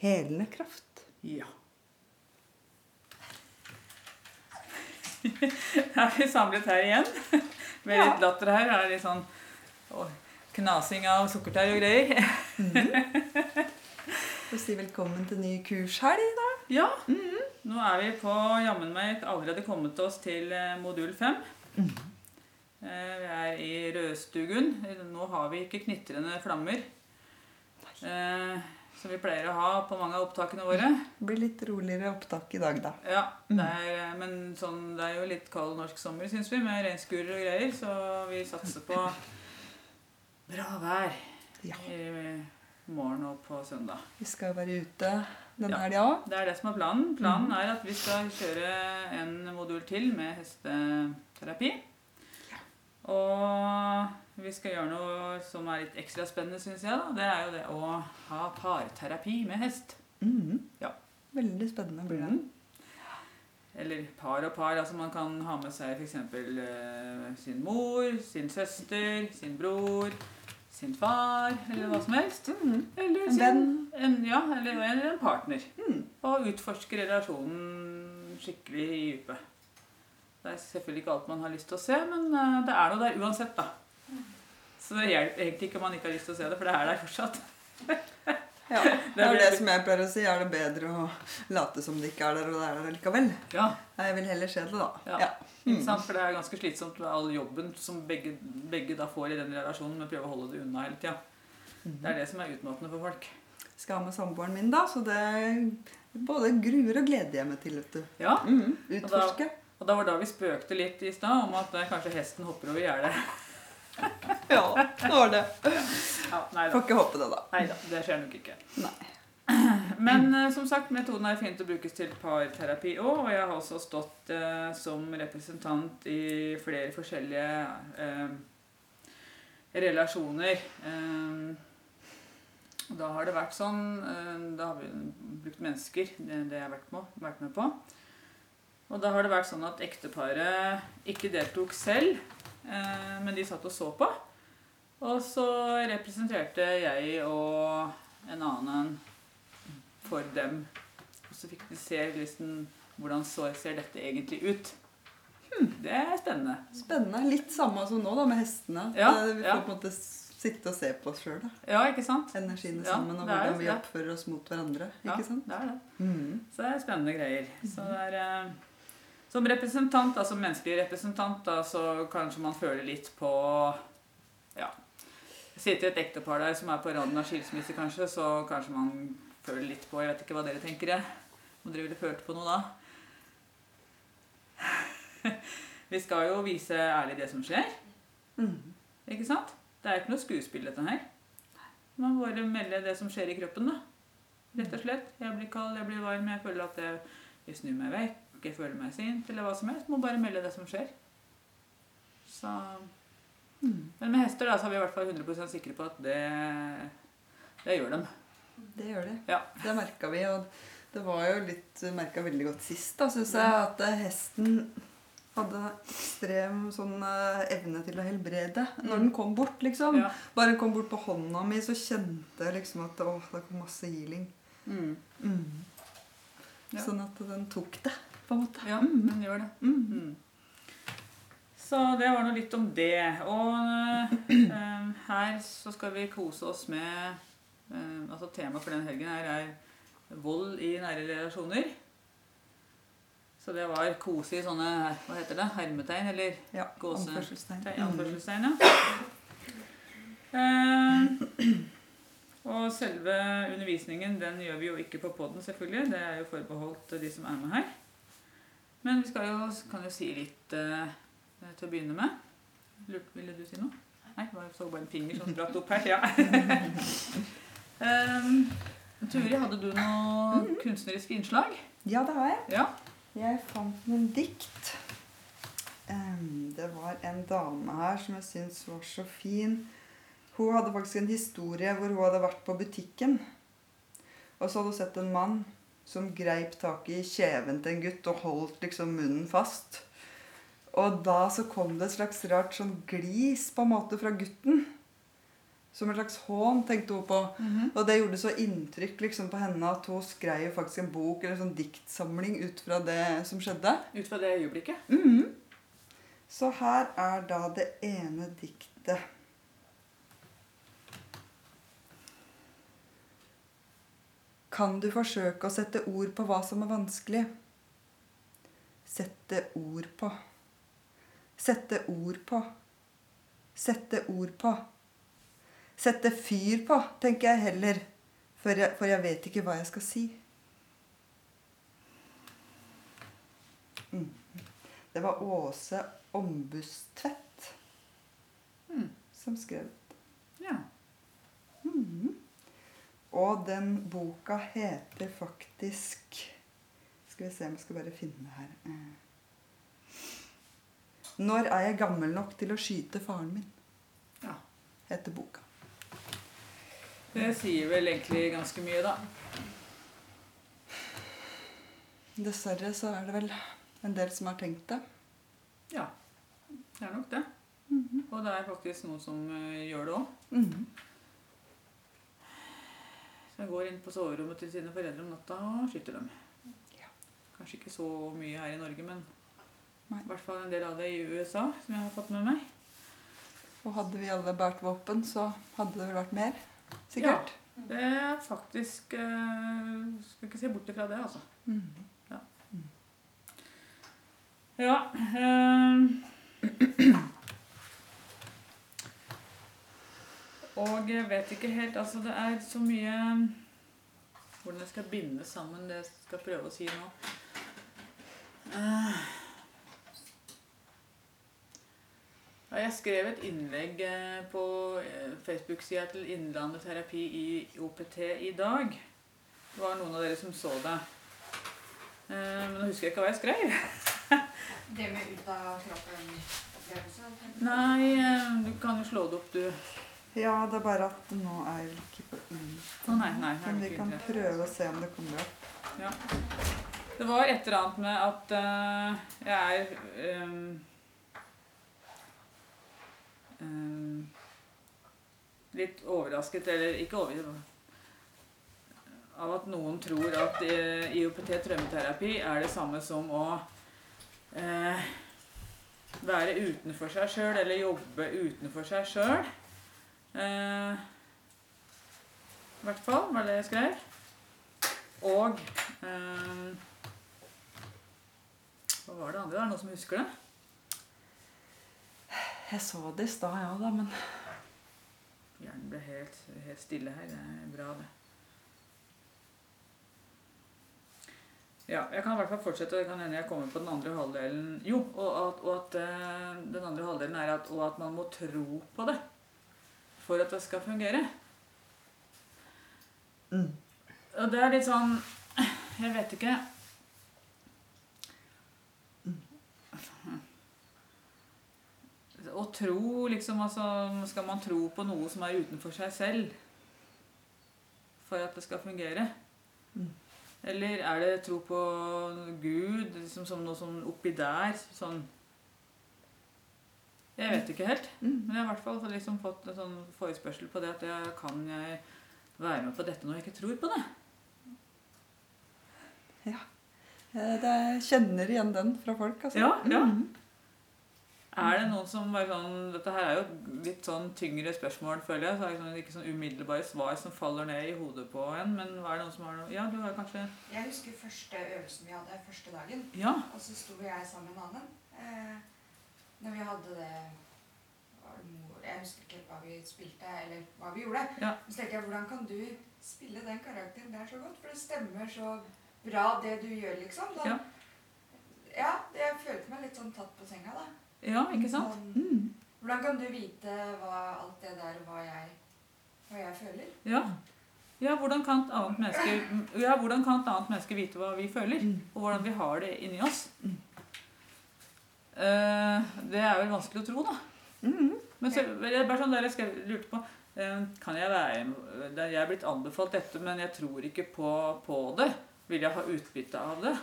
helende kraft. Ja. Da er vi samlet her igjen. Med Ja. litt latter her. Er litt sånn å, knasing av sukkertøy og greier. Og si velkommen til ny kurshelg, da. Ja. Nå er vi på jammen meg allerede kommet oss til eh, modul 5. Eh, Vi er i rødstugun. Nå har vi ikke knitrende flammer. eh, Som vi pleier å ha på mange av opptakene våre. Det blir litt roligere opptak i dag, da. Ja, det er, men sånn, det er jo litt kald norsk sommer, syns vi, med regnskurer og greier. Så vi satser på bra vær Ja. i morgen og på søndag. Vi skal være ute denne Ja. helga òg. Det er det som er planen. Planen er at vi skal kjøre en modul til med hesteterapi. Og vi skal gjøre noe som er litt ekstra spennende, syns jeg. da. Det er jo det å ha parterapi med hest. Mhm. Ja. Veldig spennende blir det. Mhm. Eller par og par. altså Man kan ha med seg f.eks. Uh, sin mor, sin søster, sin bror, sin far, eller hva som helst. Mhm. Eller En sin, venn. En, ja, eller, eller en partner. Mhm. Og utforske relasjonen skikkelig i dypet. Det er selvfølgelig ikke alt man har lyst til å se, men eh, det er noe der uansett, da. Så det hjelper egentlig ikke om man ikke har lyst til å se det, for det er der fortsatt. Ja, det er det som jeg pleier å si. Er det bedre å late som det ikke er der, og det er der likevel? Ja, Jeg vil heller se det, da. Ja. ikke sant? For det er ganske slitsomt med all jobben som begge, begge da får i den relasjonen, men prøve å holde det unna hele tida. Det er det som er utmattende for folk. Skal ha med samboeren min, da, så det både gruer og gleder jeg meg til. vet du. Ja, Mm. Utforske. Og da var da vi spøkte litt i stad om at eh, kanskje hesten hopper over gjerdet. Ja, det var det. Ja. Får ikke håpe det, da. Nei da, det skjer nok ikke. Nei. Men eh, som sagt, metoden er fint å brukes til parterapi òg. Og jeg har også stått eh, som representant i flere forskjellige eh, relasjoner. Eh, da har det vært sånn eh, Da har vi brukt mennesker, det, det jeg har vært med, vært med på. Og da har det vært sånn at ekteparet ikke deltok selv, eh, men de satt og så på. Og så representerte jeg og en annen for dem. Og så fikk de se liksom, hvordan så ser dette egentlig ut. Det er spennende. Spennende. Litt samme som nå, da, med hestene. Ja, vi får ja. på en måte sitte og se på oss sjøl. Ja, ikke sant? Energiene Ja, sammen, og er hvordan vi oppfører oss mot hverandre. Ja, Ikke sant? det er det. Mm. Så det er spennende greier. Så det er, eh, som representant, som menneskelig representant, da, så kanskje man føler litt på Ja. Sitter et ektepar der som er på randen av skilsmisse, kanskje, så kanskje man føler litt på Jeg vet ikke hva dere tenker, jeg. Om dere ville følt på noe da? Vi skal jo vise ærlig det som skjer. Mm. Ikke sant? Det er ikke noe skuespill, dette her. Man bare melde det som skjer i kroppen, da. Rett og slett. Jeg blir kald, jeg blir varm, jeg føler at jeg, jeg snur meg vekk, jeg føler meg sint, eller hva som helst. Må bare melde det som skjer. Så mm. Men med hester da, så er vi i hvert fall 100% sikre på at det, det gjør dem. Det gjør de. Ja. Det merka vi. Og det var jo litt merka veldig godt sist, da, syns jeg, at eh, hesten hadde ekstrem sånn eh, evne til å helbrede. Når den kom bort, liksom. Ja. Bare den kom bort på hånda mi, så kjente jeg liksom at åh, det kom masse healing. Mm. Mm. Ja. Sånn at den tok det, på en måte. ja, den gjør det. Mm. Mm. Så det var nå litt om det. Og eh, her så skal vi kose oss med eh, Altså temaet for den helgen her er vold i nære relasjoner. Så det var kose i sånne hva heter det, hermetegn, eller Ja, Gåse- anførselstegn. Mm. anførselstegn. Ja. Eh, og selve undervisningen den gjør vi jo ikke på poden, selvfølgelig. Det er jo forbeholdt de som er med her. Men vi jo, kan jo si litt eh, til å begynne med. Lurt, ville du si noe? Nei, jeg så bare en finger som spratt opp her. Ja. um, Turi, hadde du noe kunstneriske innslag? Ja, det har jeg. Ja. Jeg fant noen dikt. Um, Det var en dame her som jeg syntes var så fin. Hun hadde faktisk en historie hvor hun hadde vært på butikken. Og så hadde hun sett en mann som greip tak i kjeven til en gutt og holdt liksom munnen fast. Og da så kom det et slags rart sånn glis på en måte fra gutten. Som en slags hån, tenkte hun på. Og det gjorde så inntrykk liksom på henne at hun skrev faktisk en bok eller en sånn diktsamling ut fra det som skjedde. Ut fra det øyeblikket. Mhm. Så her er da det ene diktet. Kan du forsøke å sette ord på hva som er vanskelig? Sette ord på. Sette ord på. Sette ord på. Sette fyr på, tenker jeg heller, for jeg, for jeg vet ikke hva jeg skal si. Mm. Det var Åse Ombustvedt Mm. som skrev Ja. Mhm. Og den boka heter faktisk Skal vi se om jeg skal bare finne det her. Eh. Når er jeg gammel nok til å skyte faren min? Ja. heter boka. Det sier vel egentlig ganske mye, da. Dessverre så er det vel en del som har tenkt det. Ja. Det er nok det. Og det er faktisk noen som eh, gjør det òg. Mhm. Som går inn på soverommet til sine foreldre om natta og skyter dem. Ja. Kanskje ikke så mye her i Norge, men Nei. i hvert fall en del av det i USA, som jeg har fått med meg. Og hadde vi alle båret våpen, så hadde det vel vært mer. Sikkert. Ja, Det er faktisk eh, Skal ikke se bort ifra det, altså. Mm. Ja. eh, og jeg vet ikke helt Altså, det er så mye Hvordan jeg skal binde sammen det jeg skal prøve å si nå. Eh, jeg skrev et innlegg eh, på eh, Facebook-sida til Innlandet terapi i OPT i dag. Det var noen av dere som så det. Men nå husker jeg ikke hva jeg skrev. Det med ut av kroppen-opplevelse? Nei, du kan jo slå det opp, du. Ja, det er bare at nå er vel ikke på Å Oh, nei, nei. Men vi kan interesse. prøve å se om det kommer opp. Ja. Det var et eller annet med at uh, jeg er um, um, litt overrasket, eller ikke overrasket, av at noen tror at uh, IOPT traumeterapi er det samme som å uh, være utenfor seg sjøl eller jobbe utenfor seg sjøl. Eh, I hvert fall var det jeg skrev. Og eh, Hva var det andre? Er det noen som husker det? Jeg så det i stad, ja da, men Hjernen ble helt, helt stille her. Det er bra, det. Ja, jeg kan i hvert fall fortsette. Det kan hende jeg kommer på den andre halvdelen. Jo, og at, og at eh, den andre halvdelen er at, og at man må tro på det for at det skal fungere. mm. Og det er litt sånn Jeg vet ikke. Å tro, liksom altså Skal man tro på noe som er utenfor seg selv for at det skal fungere? Mm. Eller er det tro på Gud liksom som noe sånn oppi der? Sånn Jeg vet ikke helt. Mm. Men jeg har i hvert fall liksom fått en sånn forespørsel på det at jeg, kan jeg være med på dette når jeg ikke tror på det? Ja. Jeg kjenner igjen den fra folk, altså. Ja, ja. Mhm. Er det noen som bare sånn Dette her er jo litt sånn tyngre spørsmål, føler jeg. Så er det sånn, ikke sånn umiddelbare svar som faller ned i hodet på en. Men er det noen som har noe Ja, du har kanskje Jeg husker første øvelsen vi hadde første dagen. Ja. Og så sto jeg sammen med en annen. Eh, når vi hadde det Jeg husker ikke hva vi spilte, eller hva vi gjorde. Ja. Så tenkte jeg, hvordan kan du spille den karakteren der så godt? For det stemmer så bra, det du gjør, liksom. Da, Ja. ja, jeg følte meg litt sånn tatt på senga, da. Ja, ikke sant? Sånn, Mm. hvordan kan du vite hva, alt det der, hva jeg, hva jeg føler? Ja. Ja, hvordan menneske, ja, hvordan kan et annet menneske vite hva vi føler? Mm. Og hvordan vi har det inni oss? Mm. Eh, det er vel vanskelig å tro, da. Mm. Men så, bare sånn der jeg skrev, lurte på eh, Kan jeg være Jeg er blitt anbefalt dette, men jeg tror ikke på, på det. Vil jeg ha utbytte av det?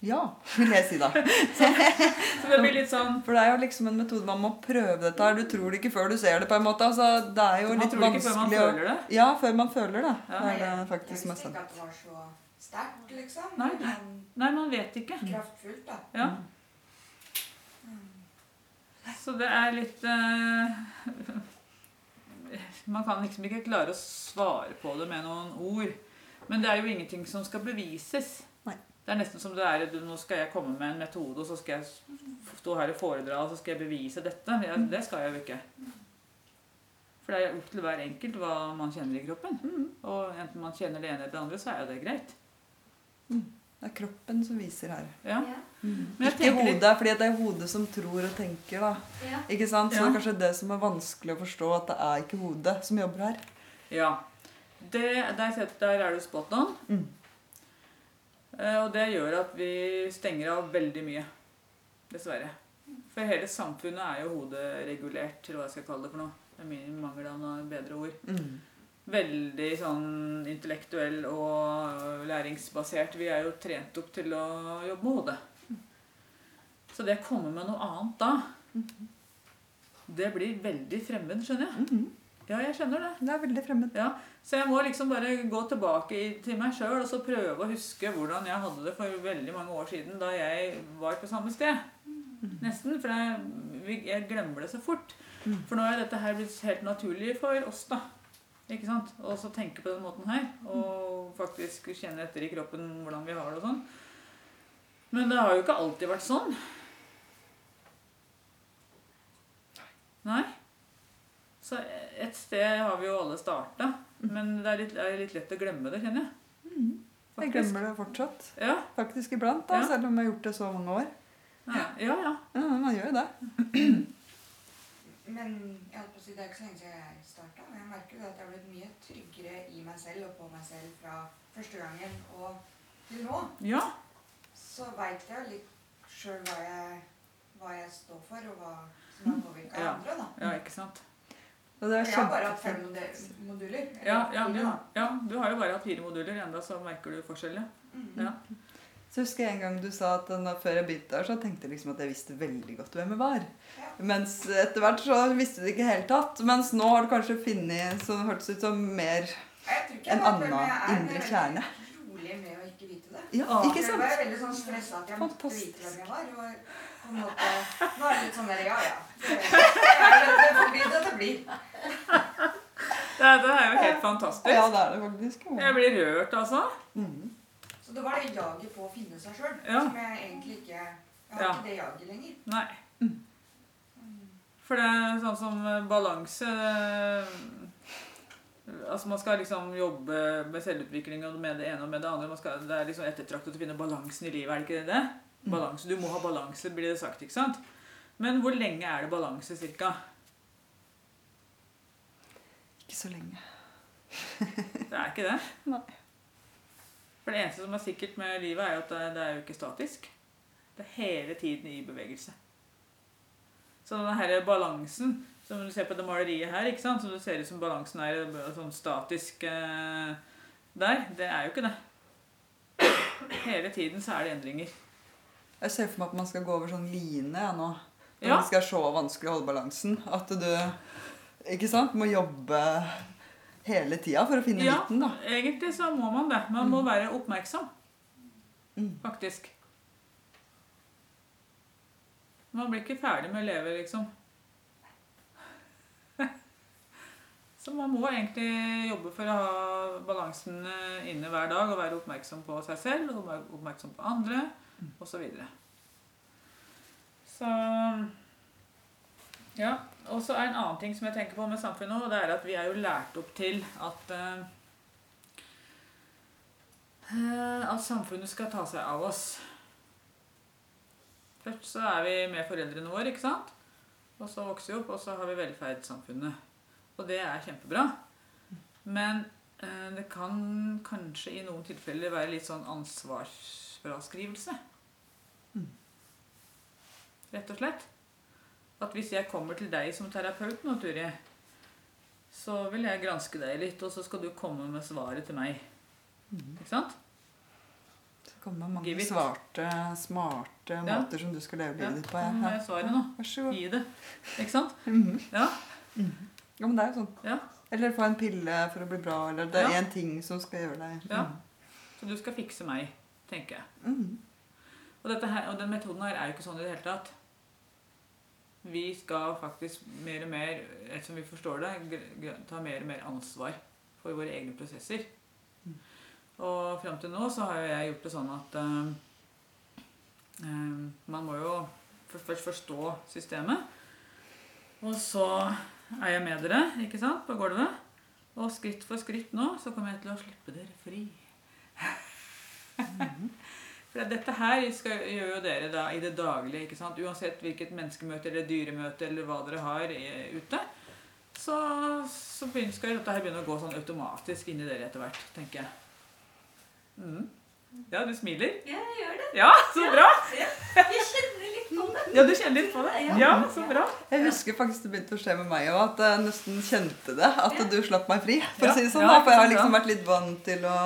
Ja, vil jeg si da. Så det blir litt sånn For det er jo liksom en metode man må prøve dette her. Du tror det ikke før du ser det, på en måte. Altså, det er jo Man litt tror vanskelig ikke før man føler det. Ja, før man føler det. Ja. Det er det faktisk jeg visste sant. ikke at det var så sterkt, liksom. Nei. Nei, man vet ikke. kraftfullt, da. Ja. Så det er litt uh, Man kan liksom ikke klare å svare på det med noen ord. Men det er jo ingenting som skal bevises. Nei. Det er nesten som det er Nå skal jeg komme med en metode, og så skal jeg stå her og foredra, og så skal jeg bevise dette. Ja, det skal jeg jo ikke. For det er opp til hver enkelt hva man kjenner i kroppen. Mm. Og enten man kjenner det ene eller det andre, så er jo det greit. Det er kroppen som viser her. Ja. Men jeg Ikke hodet, fordi det er hodet som tror og tenker. da. Ja. Ikke sant? Så Ja. det er kanskje det som er vanskelig å forstå, at det er ikke hodet som jobber her. Ja. Det, der, der er du spot on. Mm. Eh, Og det gjør at vi stenger av veldig mye. Dessverre. For hele samfunnet er jo hoderegulert, eller hva jeg skal kalle det for noe. Det er mye mangel av noe bedre ord. Mm. Veldig sånn intellektuell og læringsbasert. Vi er jo trent opp til å jobbe med hodet. Så det å komme med noe annet da, det blir veldig fremmed, skjønner jeg. Mhm. Ja, jeg skjønner det. Det er veldig fremmed. Ja, Så jeg må liksom bare gå tilbake i- til meg sjøl og så prøve å huske hvordan jeg hadde det for veldig mange år siden da jeg var på samme sted. Nesten. For jeg, jeg glemmer det så fort. Mm. For nå er dette her blitt helt naturlig for oss, da. Ikke sant? Og så tenke på den måten her. Og faktisk kjenne etter i kroppen hvordan vi har det og sånn. Men det har jo ikke alltid vært sånn. Nei. Så et sted har vi jo alle starta. Men det er litt, er litt lett å glemme det, kjenner jeg. Mm. Jeg glemmer det fortsatt. Ja, Faktisk iblant, da, Ja. selv om jeg har gjort det så mange år. ja, ja. ja. Ja, man gjør jo det. Men jeg holdt på å si, det er ikke så lenge siden jeg starta. Men jeg merker blitt mye tryggere i meg selv og på meg selv fra første gangen og til nå. ja. Så veit jeg jo litt sjøl hva, jeg- hva jeg står for, og hva som har påvirka Ja. andre. da. ja ikke sant. Og det Jeg har bare hatt fem moduler. Ja, ja, du, ja, du har jo bare hatt fire moduler, enda så merker du forskjellen. Mm -hmm. Ja. Så husker jeg en gang du sa at da, før jeg begynte der, så tenkte jeg liksom at jeg visste veldig godt hvem jeg var. Ja. Mens etter hvert så visste du det ikke i det hele tatt. Mens nå har du kanskje funnet så det hørtes ut som mer En annen jeg er, indre er kjerne. rolig med å ikke vite det. Ja, Ah. ikke Jeg var veldig sånn stressa at jeg måtte Fantastisk. vite hvem jeg var. Og på en måte, nå er det litt sånn der, ja ja. Det, får bli det det blir. Det, det er jo helt fantastisk. Ja, det er det faktisk. Jeg blir rørt, altså. Mm. Så det var det jaget på å finne seg sjøl Ja. som jeg egentlig ikke Jeg har Ja. ikke det jaget lenger. Nei. Mm. For det er sånn som eh, balanse eh, Altså Man skal liksom jobbe med selvutvikling og med det ene og med det andre. Man skal, det er liksom ettertraktet å finne balansen i livet, er det ikke det? Mm. Balanse, Du må ha balanse, blir det sagt. ikke sant? Men hvor lenge er det balanse, cirka? Ikke så lenge. Det er ikke det. Nei. For det eneste som er sikkert med livet, er jo at det, det er jo ikke statisk. Det er hele tiden i bevegelse. Så denne balansen som du ser på det maleriet her, ikke sant? som du ser ut som balansen er eh, sånn statisk eh, der, det er jo ikke det. Hele tiden så er det endringer. Jeg ser for meg at man skal gå over sånn line ja, nå. Når Ja. det skal så vanskelig å holde balansen. At du ikke sant, må jobbe hele tida for å finne Ja. midten. da. Egentlig så må man det. Man må være oppmerksom, Mm. faktisk. Man blir ikke ferdig med å leve, liksom. Så man må egentlig jobbe for å ha balansen eh, inne hver dag og være oppmerksom på seg selv og oppmerksom på andre osv. Så, videre. så ja. Og så er en annen ting som jeg tenker på med samfunnet, og det er at vi er jo lært opp til at eh, eh, at samfunnet skal ta seg av oss. Først så er vi med foreldrene våre, ikke sant? Og så vokser vi opp, og så har vi velferdssamfunnet. Og det er kjempebra. Men eh, det kan kanskje i noen tilfeller være litt sånn ansvarsfraskrivelse. Rett og slett. At hvis jeg kommer til deg som terapeut nå, Turi, så vil jeg granske deg litt, og så skal du komme med svaret til meg. Ikke sant? Så kommer mange Give svarte, smarte Ja. måter som du skal leve Ja, livet ditt på. nå har jeg svaret nå. Vær så god. Gi det. Ikke sant? Mhm. Ja. Ja, men det er jo sånn. Ja. Eller få en pille for å bli bra, eller det er Ja. ting som skal gjøre deg Ja. Så du skal fikse meg, tenker jeg. Mhm. Og, her, og den metoden her er jo ikke sånn i det hele tatt. Vi skal faktisk mer og mer, ettersom vi forstår det, ta mer og mer ansvar for våre egne prosesser. Mm. Og fram til nå så har jeg gjort det sånn at eh, man må jo først forstå systemet. Og så er jeg med dere, ikke sant, på gulvet. Og skritt for skritt nå så kommer jeg til å slippe dere fri. For dette her skal, gjør jo dere da i det daglige. ikke sant? Uansett hvilket menneskemøte eller dyremøte eller hva dere har eh, ute, så, så begynner, skal dette her begynne å gå sånn automatisk i dere etter hvert, tenker jeg. Mm. Ja, du smiler. Ja, jeg gjør det. Ja, så bra! Jeg kjenner. Ja, du kjenner litt på det? Ja, så bra. Jeg husker faktisk det begynte å skje med meg òg, at jeg nesten kjente det. At du slapp meg fri. For å si det sånn, da, for jeg har liksom vært litt vant til å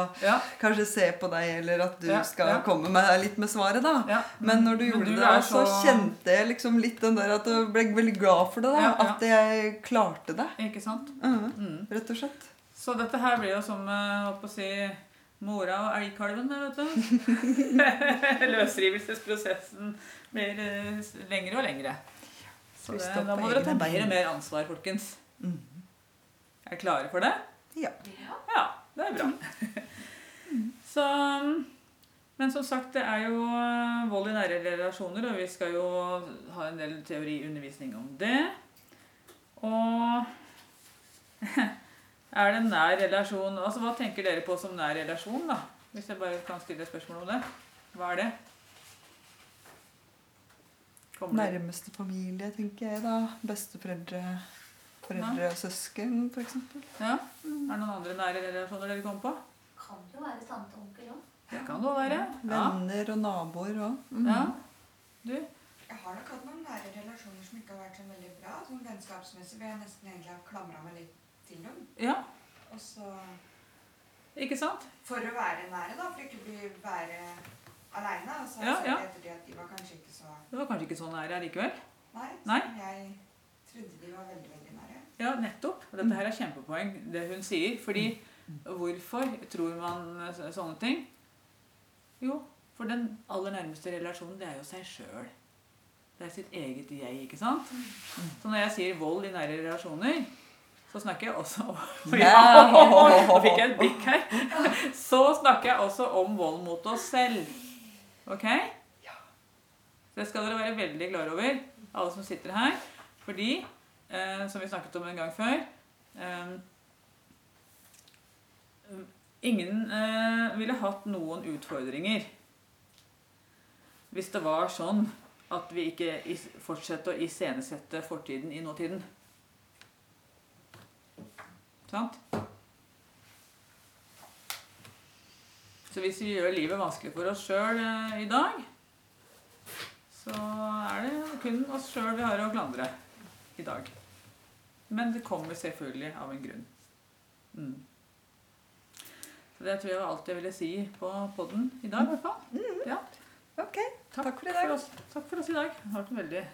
kanskje se på deg, eller at du skal komme med litt med svaret. da. Men når du gjorde det, så kjente jeg liksom litt den der at jeg ble veldig glad for det. da. At jeg klarte det. Ikke sant? Mhm, Mm. Rett og slett. Så dette her blir jo som eh, å si mora og elgkalven, vet du. Løsrivelsesprosessen blir eh, lengre og lengre. Så det, da må dere ta mer og mer ansvar, folkens. Mhm. Er dere klare for det? Ja. Ja. Ja, det er bra. Så Men som sagt, det er jo eh, vold i nære relasjoner, og vi skal jo ha en del teoriundervisning om det. Og er det nær relasjon Altså, Hva tenker dere på som nær relasjon, da? Hvis jeg bare kan stille et spørsmål om det. Hva er det? Kommer? Nærmeste familie, tenker jeg da. Besteforeldre, foreldre og søsken, f.eks. Ja? Er det noen andre nære relasjoner dere kommer på? Kan jo være tante og onkel òg. Det kan det jo være. Ja. Venner og naboer òg. ja. Du? Jeg har nok hatt noen nære relasjoner som ikke har vært så veldig bra. Sånn vennskapsmessig vil jeg nesten egentlig ha klamra meg litt til dem. Ja, Og så ikke sant? for å være nære, da, for ikke å bli være aleine. Og så Ja, ja. sett etter det at de var kanskje ikke så Det var kanskje ikke så nære allikevel. Nei, Nei. jeg trodde de var veldig, veldig nære. Ja, nettopp. Dette her er kjempepoeng, det hun sier. Fordi hvorfor tror man sånne ting? Jo, for den aller nærmeste relasjonen, det er jo seg sjøl. Det er sitt eget jeg, ikke sant? Så når jeg sier vold i nære relasjoner, så snakker jeg også om Ja. Nå fikk jeg et blikk her. Så snakker jeg også om vold mot oss selv. Ok? Det skal dere være veldig klar over, alle som sitter her. Fordi, eh, som vi snakket om en gang før eh, Ingen eh, ville hatt noen utfordringer hvis det var sånn at vi ikke is fortsetter å iscenesette fortiden i nåtiden. Sant? Så hvis vi gjør livet vanskelig for oss sjøl eh, i dag, så er det kun oss sjøl vi har å klandre i dag. Men det kommer selvfølgelig av en grunn. Mm. Så det tror jeg var alt jeg ville si på podden i dag, i hvert fall. Ja. Ok, takk for i dag. oss, takk for oss i dag. Det har vært en veldig